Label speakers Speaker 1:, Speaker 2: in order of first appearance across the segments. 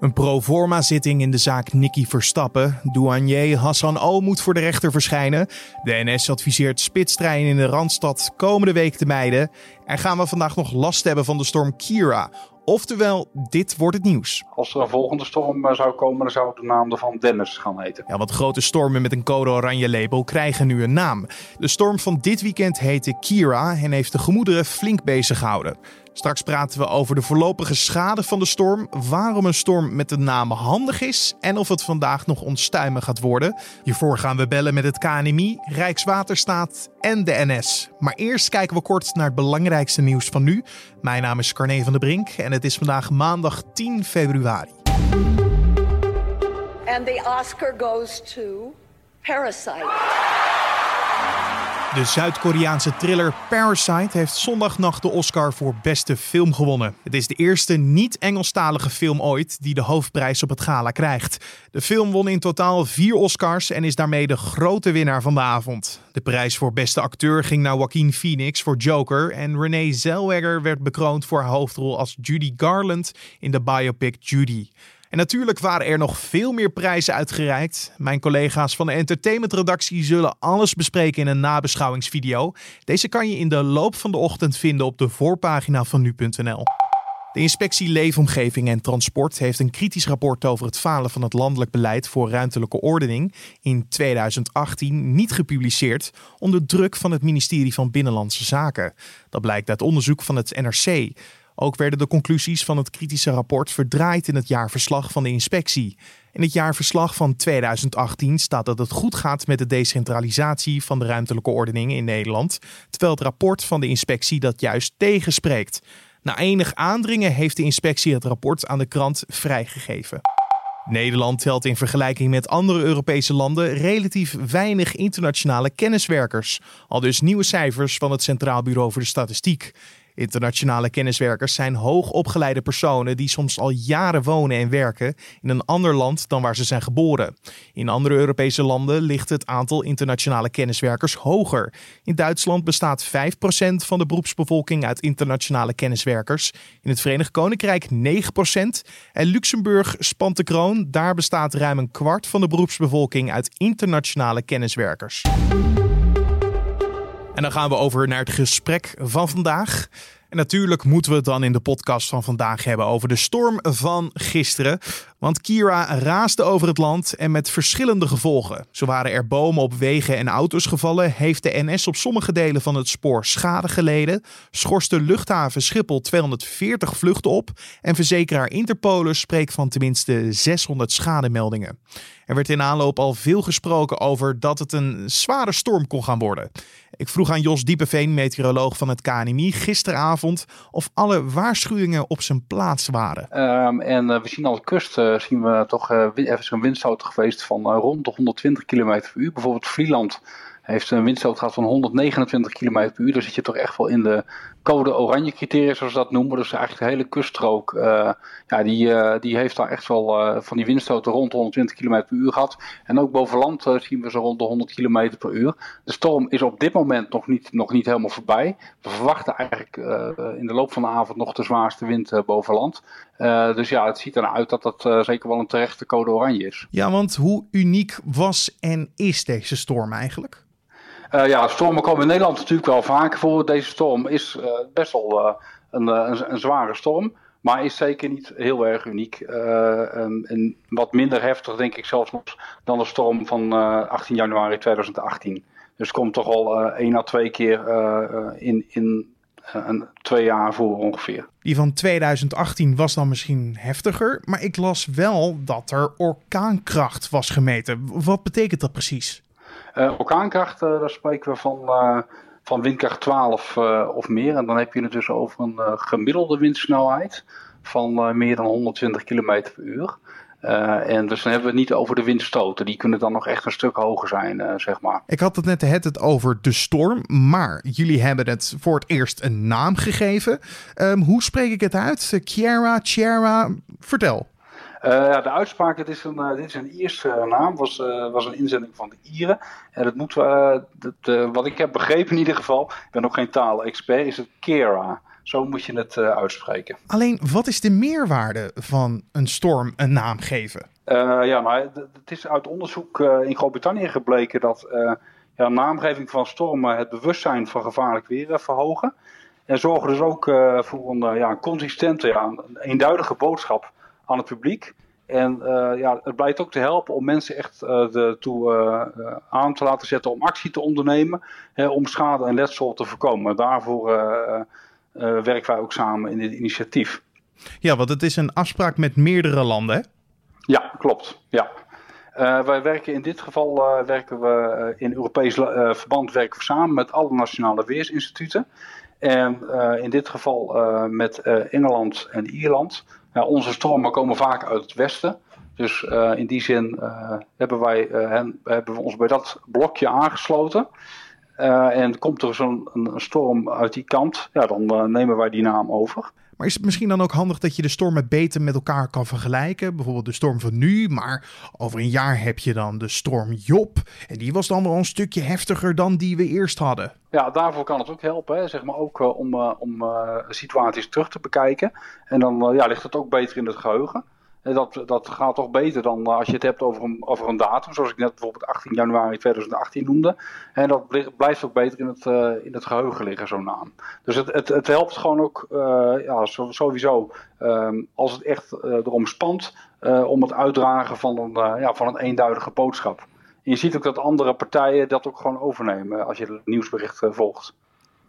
Speaker 1: Een proforma-zitting in de zaak Nicky Verstappen. Douanier Hassan O moet voor de rechter verschijnen. De NS adviseert spitstreinen in de Randstad komende week te mijden. En gaan we vandaag nog last hebben van de storm Kira. Oftewel, dit wordt het nieuws.
Speaker 2: Als er een volgende storm eh, zou komen, dan zou de naam ervan Dennis gaan heten.
Speaker 1: Ja, want grote stormen met een code oranje label krijgen nu een naam. De storm van dit weekend heette Kira en heeft de gemoederen flink bezig gehouden. Straks praten we over de voorlopige schade van de storm, waarom een storm met de naam handig is en of het vandaag nog onstuimig gaat worden. Hiervoor gaan we bellen met het KNMI, Rijkswaterstaat en de NS. Maar eerst kijken we kort naar het belangrijkste nieuws van nu. Mijn naam is Carne van der Brink en het is vandaag maandag 10 februari.
Speaker 3: And the Oscar goes to Parasite.
Speaker 1: De Zuid-Koreaanse thriller Parasite heeft zondagnacht de Oscar voor beste film gewonnen. Het is de eerste niet-Engelstalige film ooit die de hoofdprijs op het gala krijgt. De film won in totaal vier Oscars en is daarmee de grote winnaar van de avond. De prijs voor beste acteur ging naar Joaquin Phoenix voor Joker en Renee Zellweger werd bekroond voor haar hoofdrol als Judy Garland in de biopic Judy. En natuurlijk waren er nog veel meer prijzen uitgereikt. Mijn collega's van de entertainmentredactie zullen alles bespreken in een nabeschouwingsvideo. Deze kan je in de loop van de ochtend vinden op de voorpagina van nu.nl. De inspectie Leefomgeving en Transport heeft een kritisch rapport over het falen van het landelijk beleid voor ruimtelijke ordening in 2018 niet gepubliceerd onder druk van het ministerie van Binnenlandse Zaken. Dat blijkt uit onderzoek van het NRC. Ook werden de conclusies van het kritische rapport verdraaid in het jaarverslag van de inspectie. In het jaarverslag van 2018 staat dat het goed gaat met de decentralisatie van de ruimtelijke ordening in Nederland, terwijl het rapport van de inspectie dat juist tegenspreekt. Na enig aandringen heeft de inspectie het rapport aan de krant vrijgegeven. Nederland telt in vergelijking met andere Europese landen relatief weinig internationale kenniswerkers. Al dus nieuwe cijfers van het Centraal Bureau voor de Statistiek. Internationale kenniswerkers zijn hoogopgeleide personen die soms al jaren wonen en werken in een ander land dan waar ze zijn geboren. In andere Europese landen ligt het aantal internationale kenniswerkers hoger. In Duitsland bestaat 5% van de beroepsbevolking uit internationale kenniswerkers. In het Verenigd Koninkrijk 9%. En Luxemburg spant de kroon. Daar bestaat ruim een kwart van de beroepsbevolking uit internationale kenniswerkers. En dan gaan we over naar het gesprek van vandaag. En natuurlijk moeten we het dan in de podcast van vandaag hebben over de storm van gisteren. Want Kira raasde over het land en met verschillende gevolgen. Zo waren er bomen op wegen en auto's gevallen, heeft de NS op sommige delen van het spoor schade geleden, schorste luchthaven Schiphol 240 vluchten op en verzekeraar Interpolis spreekt van tenminste 600 schademeldingen. Er werd in aanloop al veel gesproken over dat het een zware storm kon gaan worden. Ik vroeg aan Jos Diepeveen, meteoroloog van het KNMI, gisteravond of alle waarschuwingen op zijn plaats waren.
Speaker 2: Um, en uh, we zien aan de kust uh, zien we toch uh, even zo'n windstoot geweest van rond de 120 km per uur. Bijvoorbeeld Vlieland heeft een windstoot gehad van 129 km per uur. Daar zit je toch echt wel in de code oranje criteria, zoals ze dat noemen. Dus eigenlijk de hele kuststrook, uh, ja, die, uh, die heeft daar echt wel uh, van die windstoten rond de 120 km per uur gehad. En ook boven land zien we ze rond de 100 km per uur. De storm is op dit moment nog niet, nog niet helemaal voorbij. We verwachten eigenlijk in de loop van de avond nog de zwaarste wind boven land. dus ja, het ziet eruit uit dat dat zeker wel een terechte code oranje is.
Speaker 1: Ja, want hoe uniek was en is deze storm eigenlijk?
Speaker 2: Uh, ja, stormen komen in Nederland natuurlijk wel vaker voor. Deze storm is uh, best wel uh, een, een, zware storm. Maar is zeker niet heel erg uniek. Wat minder heftig, denk ik zelfs dan de storm van 18 januari 2018. Dus komt toch al één à twee keer in, in twee jaar voor ongeveer.
Speaker 1: Die van 2018 was dan misschien heftiger. Maar ik las wel dat er orkaankracht was gemeten. Wat betekent dat precies?
Speaker 2: Uh, orkaankracht, daar spreken we van, uh, van windkracht 12 of meer. En dan heb je het dus over een gemiddelde windsnelheid van meer dan 120 km per uur. en dus dan hebben we het niet over de windstoten. Die kunnen dan nog echt een stuk hoger zijn, zeg maar.
Speaker 1: Ik had het net het over de storm. Maar jullie hebben het voor het eerst een naam gegeven. Um, hoe spreek ik het uit? Chiara, Chiara? Vertel.
Speaker 2: Uh, ja, de uitspraak, dit is een, uh, dit is een Ierse naam, was, was een inzending van de Ieren. En dat moet, dat, wat ik heb begrepen in ieder geval, ik ben ook geen taalexpert, is het Kera. Zo moet je het uitspreken.
Speaker 1: Alleen, wat is de meerwaarde van een storm een naam geven?
Speaker 2: ja, nou, het is uit onderzoek in Groot-Brittannië gebleken dat ja, naamgeving van stormen het bewustzijn van gevaarlijk weer verhogen. En zorgen dus ook voor een, ja, consistente, ja, een eenduidige boodschap aan het publiek. En uh, ja, het blijkt ook te helpen om mensen echt uh, de, toe uh, aan te laten zetten om actie te ondernemen. Hè, om schade en letsel te voorkomen. Daarvoor werken wij ook samen in dit initiatief.
Speaker 1: Ja, want het is een afspraak met meerdere landen, hè?
Speaker 2: Ja, klopt. Ja. wij werken in dit geval werken we in Europees verband werken we samen met alle nationale weersinstituten. En in dit geval met Engeland en Ierland onze stormen komen vaak uit het westen. Dus uh, in die zin uh, hebben, wij, hen, hebben we ons bij dat blokje aangesloten. en komt er zo'n storm uit die kant, ja, dan nemen wij die naam over.
Speaker 1: Maar is het misschien dan ook handig dat je de stormen beter met elkaar kan vergelijken? Bijvoorbeeld de storm van nu, maar over een jaar heb je dan de storm Job. En die was dan wel een stukje heftiger dan die we eerst hadden.
Speaker 2: Ja, daarvoor kan het ook helpen, hè. zeg maar ook uh, om, om uh, situaties terug te bekijken. En dan ja, ligt het ook beter in het geheugen. Dat, dat gaat toch beter dan als je het hebt over een, over een datum, zoals ik net bijvoorbeeld 18 januari 2018 noemde. En dat blijft ook beter in het, uh, in het geheugen liggen, zo'n naam. Dus het, het, het helpt gewoon ook, uh, ja, sowieso, um, als het echt uh, erom spant, om het uitdragen van een, ja, van een eenduidige boodschap. En je ziet ook dat andere partijen dat ook gewoon overnemen als je het nieuwsbericht volgt.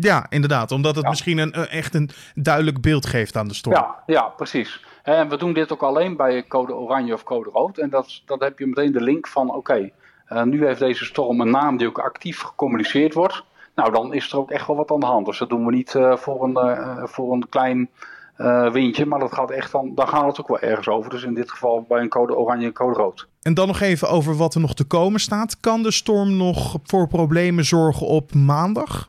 Speaker 1: Ja, inderdaad. Omdat het misschien een, echt een duidelijk beeld geeft aan de storm.
Speaker 2: Ja, ja precies. En we doen dit ook alleen bij code oranje of code rood. En dat, dat heb je meteen de link van, oké, uh, nu heeft deze storm een naam die ook actief gecommuniceerd wordt. Nou, dan is er ook echt wel wat aan de hand. Dus dat doen we niet uh, voor, een, uh, voor een klein windje, maar dat gaat echt dan, dan gaat het ook wel ergens over. Dus in dit geval bij een code oranje en code rood.
Speaker 1: En dan nog even over wat er nog te komen staat. Kan de storm nog voor problemen zorgen op maandag?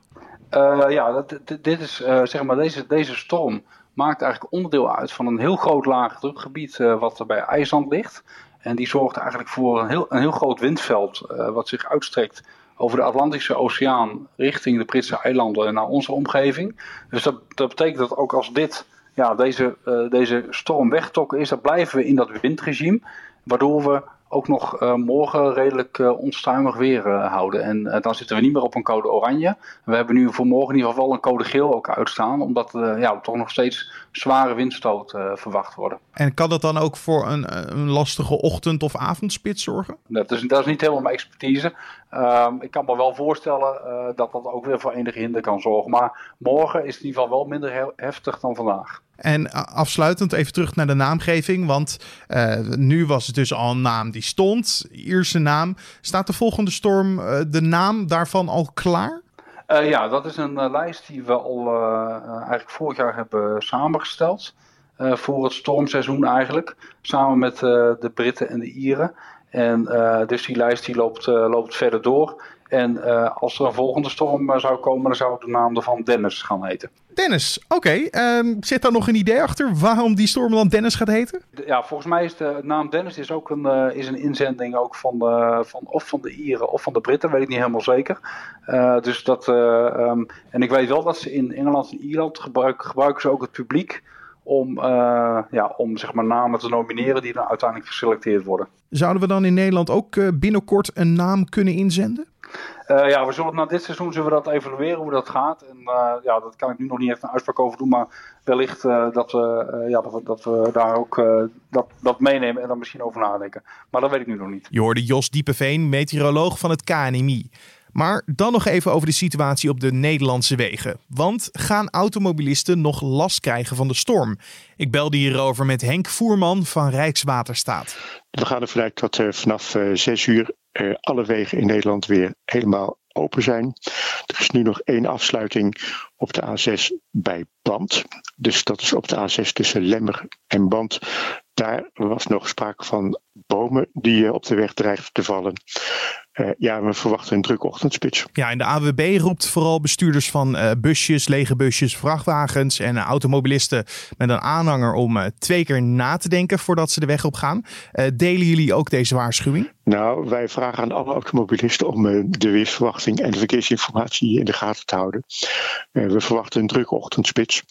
Speaker 2: ja, dat, dit is zeg maar deze, deze storm maakt eigenlijk onderdeel uit van een heel groot laagdrukgebied uh, wat er bij IJsland ligt. En die zorgt eigenlijk voor een heel, een heel groot windveld uh, wat zich uitstrekt over de Atlantische Oceaan richting de Britse eilanden en naar onze omgeving. Dus dat, dat betekent dat ook als dit, ja, deze, uh, deze storm wegtokken is, dan blijven we in dat windregime. Waardoor we ook nog uh, morgen redelijk uh, onstuimig weer uh, houden. En dan zitten we niet meer op een code oranje. We hebben nu voor morgen in ieder geval wel een code geel ook uitstaan. Omdat ja, toch nog steeds zware windstoot verwacht worden.
Speaker 1: En kan dat dan ook voor een, een lastige ochtend- of avondspits zorgen?
Speaker 2: Dat is, dat is niet helemaal mijn expertise. Ehm, ik kan me wel voorstellen dat dat ook weer voor enige hinder kan zorgen. Maar morgen is het in ieder geval wel minder heftig dan vandaag.
Speaker 1: En afsluitend even terug naar de naamgeving. Want uh, nu was het dus al een naam die stond. Ierse naam. Staat de volgende storm, uh, de naam daarvan al klaar?
Speaker 2: Ja, dat is een lijst die we al eigenlijk vorig jaar hebben samengesteld. Voor het stormseizoen eigenlijk. Samen met de Britten en de Ieren. En dus die lijst die loopt, loopt verder door. En uh, als er een volgende storm zou komen, dan zou de naam ervan Dennis gaan heten.
Speaker 1: Dennis, oké. Okay. Um, zit daar nog een idee achter waarom die storm dan Dennis gaat heten?
Speaker 2: Ja, volgens mij is de naam Dennis is ook een, uh, is een inzending ook van, de, van of van de Ieren of van de Britten, weet ik niet helemaal zeker. dus dat, um, en ik weet wel dat ze in Engeland en Ierland gebruiken, gebruiken ze ook het publiek om, uh, ja, om zeg maar namen te nomineren die dan uiteindelijk geselecteerd worden.
Speaker 1: Zouden we dan in Nederland ook binnenkort een naam kunnen inzenden?
Speaker 2: Uh, ja, we zullen na dit seizoen zullen we dat evalueren hoe dat gaat. En uh, ja, dat kan ik nu nog niet echt een uitspraak over doen. Maar wellicht uh, dat, we, ja, dat, we, dat we daar ook dat, dat meenemen en dan misschien over nadenken. Maar dat weet ik nu nog niet.
Speaker 1: Je hoorde Jos Diepeveen, meteoroloog van het KNMI. Maar dan nog even over de situatie op de Nederlandse wegen. Want gaan automobilisten nog last krijgen van de storm? Ik belde hierover met Henk Voerman van Rijkswaterstaat.
Speaker 4: We gaan ervan uit dat er vanaf 6 uur alle wegen in Nederland weer helemaal open zijn. Er is nu nog één afsluiting op de A6 bij Band. Dus dat is op de A6 tussen Lemmer en Band. Daar was nog sprake van bomen die op de weg dreigden te vallen. Uh, ja, we verwachten een drukke ochtendspits.
Speaker 1: Ja, en de AWB roept vooral bestuurders van uh, busjes, lege busjes, vrachtwagens en uh, automobilisten met een aanhanger om twee keer na te denken voordat ze de weg op gaan. delen jullie ook deze waarschuwing?
Speaker 4: Nou, wij vragen aan alle automobilisten om de weersverwachting en de verkeersinformatie in de gaten te houden. We verwachten een drukke ochtendspits.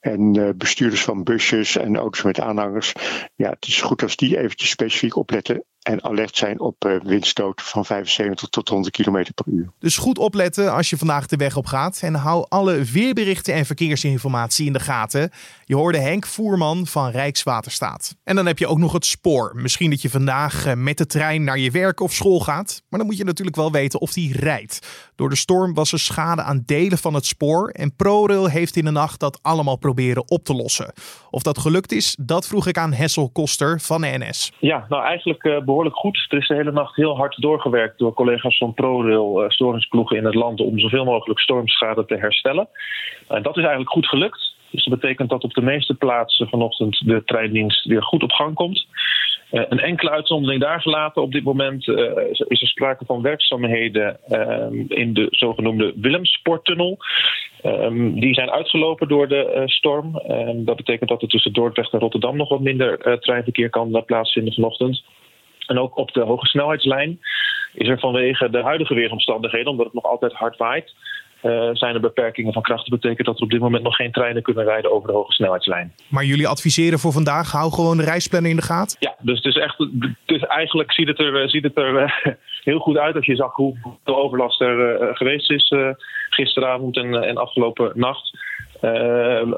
Speaker 4: En uh, bestuurders van busjes en auto's met aanhangers, ja, het is goed als die eventjes specifiek opletten en alert zijn op uh, windstoten van 75 tot 100 km per uur.
Speaker 1: Dus goed opletten als je vandaag de weg op gaat en hou alle weerberichten en verkeersinformatie in de gaten. Je hoorde Henk Voerman van Rijkswaterstaat. En dan heb je ook nog het spoor. Misschien dat je vandaag uh, met de trein naar je werk of school gaat, maar dan moet je natuurlijk wel weten of die rijdt. Door de storm was er schade aan delen van het spoor en ProRail heeft in de nacht dat allemaal proberen op te lossen. Of dat gelukt is, dat vroeg ik aan Hessel Koster van de NS.
Speaker 5: Ja, nou eigenlijk uh, behoorlijk goed. Er is de hele nacht heel hard doorgewerkt door collega's van ProRail, uh, storingsploegen in het land, om zoveel mogelijk stormschade te herstellen. En dat is eigenlijk goed gelukt. Dus dat betekent dat op de meeste plaatsen vanochtend de treindienst weer goed op gang komt. Uh, een enkele uitzondering daar gelaten. Op dit moment uh, is er sprake van werkzaamheden uh, in de zogenoemde Willemsporttunnel. Um, die zijn uitgelopen door de uh, storm. Um, dat betekent dat er tussen Dordrecht en Rotterdam nog wat minder treinverkeer kan plaatsvinden vanochtend. En ook op de hoge snelheidslijn is er vanwege de huidige weeromstandigheden, omdat het nog altijd hard waait, uh, zijn er beperkingen van kracht. Dat betekent dat er op dit moment nog geen treinen kunnen rijden over de hoge snelheidslijn.
Speaker 1: Maar jullie adviseren voor vandaag, hou gewoon de reisplanning in de gaten?
Speaker 5: Ja, dus het is echt, dus eigenlijk ziet het er, ziet het er uh, heel goed uit als je zag hoeveel overlast er uh, geweest is gisteravond en, en afgelopen nacht.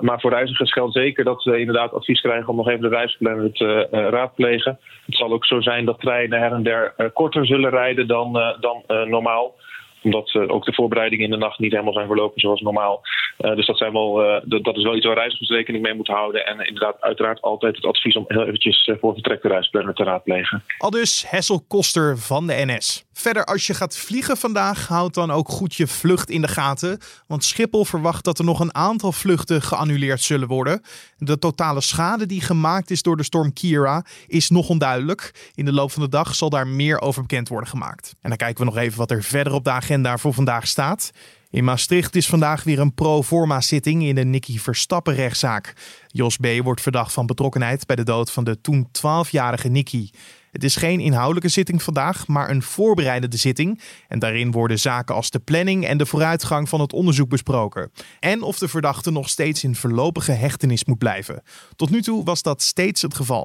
Speaker 5: maar voor reizigers geldt zeker dat ze inderdaad advies krijgen om nog even de reisplanner te raadplegen. Het zal ook zo zijn dat treinen her en der korter zullen rijden dan, dan normaal omdat uh, ook de voorbereidingen in de nacht niet helemaal zijn verlopen zoals normaal. Uh, dus dat, wel, uh, dat is wel iets waar reizigers rekening mee moeten houden. En inderdaad, uiteraard altijd het advies om heel eventjes voor vertrek de reisplanner te raadplegen.
Speaker 1: Al dus Hessel Koster van de NS. Verder, als je gaat vliegen vandaag, houd dan ook goed je vlucht in de gaten. Want Schiphol verwacht dat er nog een aantal vluchten geannuleerd zullen worden. De totale schade die gemaakt is door de storm Kira is nog onduidelijk. In de loop van de dag zal daar meer over bekend worden gemaakt. En dan kijken we nog even wat er verder op de agenda voor vandaag staat. In Maastricht is vandaag weer een pro forma zitting in de Nicky Verstappen rechtszaak. Jos B. wordt verdacht van betrokkenheid bij de dood van de toen 12-jarige Nicky. Het is geen inhoudelijke zitting vandaag, maar een voorbereidende zitting. En daarin worden zaken als de planning en de vooruitgang van het onderzoek besproken. En of de verdachte nog steeds in voorlopige hechtenis moet blijven. Tot nu toe was dat steeds het geval.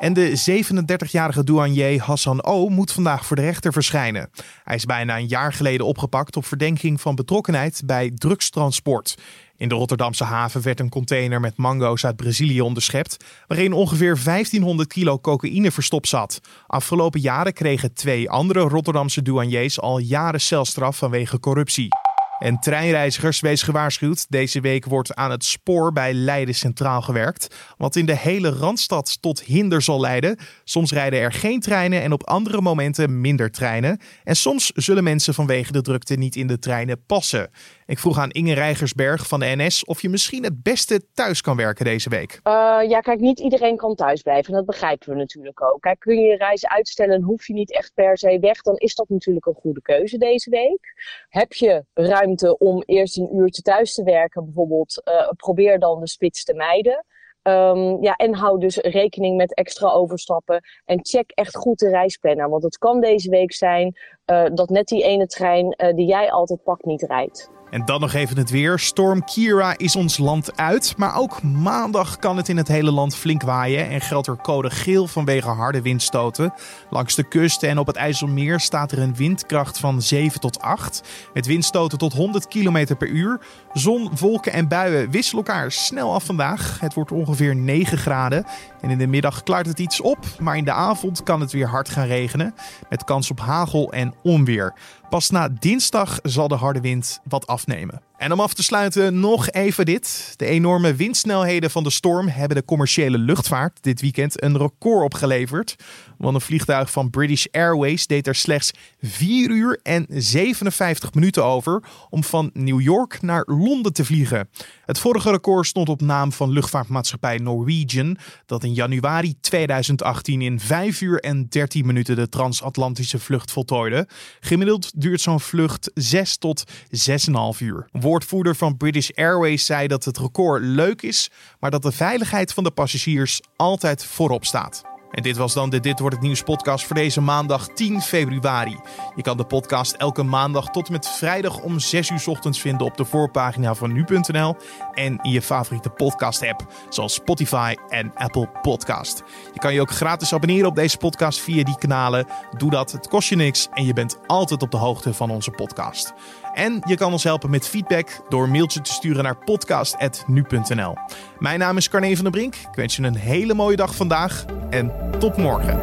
Speaker 1: En de 37-jarige douanier Hassan O. moet vandaag voor de rechter verschijnen. Hij is bijna een jaar geleden opgepakt op verdenking van betrokkenheid bij drugstransport. In de Rotterdamse haven werd een container met mango's uit Brazilië onderschept, waarin ongeveer 1500 kilo cocaïne verstopt zat. Afgelopen jaren kregen twee andere Rotterdamse douaniers al jaren celstraf vanwege corruptie. En treinreizigers wees gewaarschuwd. Deze week wordt aan het spoor bij Leiden Centraal gewerkt. Wat in de hele Randstad tot hinder zal leiden. Soms rijden er geen treinen en op andere momenten minder treinen. En soms zullen mensen vanwege de drukte niet in de treinen passen. Ik vroeg aan Inge Rijgersberg van de NS of je misschien het beste thuis kan werken deze week.
Speaker 6: Uh, ja, kijk, niet iedereen kan thuis blijven. Dat begrijpen we natuurlijk ook. Kijk, kun je je reis uitstellen, hoef je niet echt per se weg, dan is dat natuurlijk een goede keuze deze week. Heb je ruimte om eerst een uurtje thuis te werken, bijvoorbeeld, uh, probeer dan de spits te mijden. Um, ja, en hou dus rekening met extra overstappen. En check echt goed de reisplanner. Want het kan deze week zijn uh, dat net die ene trein die jij altijd pakt niet rijdt.
Speaker 1: En dan nog even het weer. Storm Kira is ons land uit. Maar ook maandag kan het in het hele land flink waaien. En geldt er code geel vanwege harde windstoten. Langs de kust en op het IJsselmeer staat er een windkracht van 7 tot 8. Met windstoten tot 100 km per uur. Zon, wolken en buien wisselen elkaar snel af vandaag. Het wordt ongeveer 9 graden. En in de middag klaart het iets op. Maar in de avond kan het weer hard gaan regenen. Met kans op hagel en onweer. Pas na dinsdag zal de harde wind wat afnemen. En om af te sluiten nog even dit. De enorme windsnelheden van de storm hebben de commerciële luchtvaart dit weekend een record opgeleverd. Want een vliegtuig van British Airways deed er slechts 4 uur en 57 minuten over om van New York naar Londen te vliegen. Het vorige record stond op naam van luchtvaartmaatschappij Norwegian, dat in januari 2018 in 5 uur en 13 minuten de transatlantische vlucht voltooide. Gemiddeld duurt zo'n vlucht 6 tot 6,5 uur woordvoerder van British Airways zei dat het record leuk is, maar dat de veiligheid van de passagiers altijd voorop staat. En dit was dan de Dit Wordt Het Nieuws podcast voor deze maandag 10 februari. Je kan de podcast elke maandag tot en met vrijdag om 6 uur ochtends vinden op de voorpagina van nu.nl en in je favoriete podcast app zoals Spotify en Apple Podcast. Je kan je ook gratis abonneren op deze podcast via die kanalen. Doe dat, het kost je niks en je bent altijd op de hoogte van onze podcast. En je kan ons helpen met feedback door een mailtje te sturen naar podcast.nu.nl. Mijn naam is Carne van der Brink. Ik wens je een hele mooie dag vandaag en tot morgen.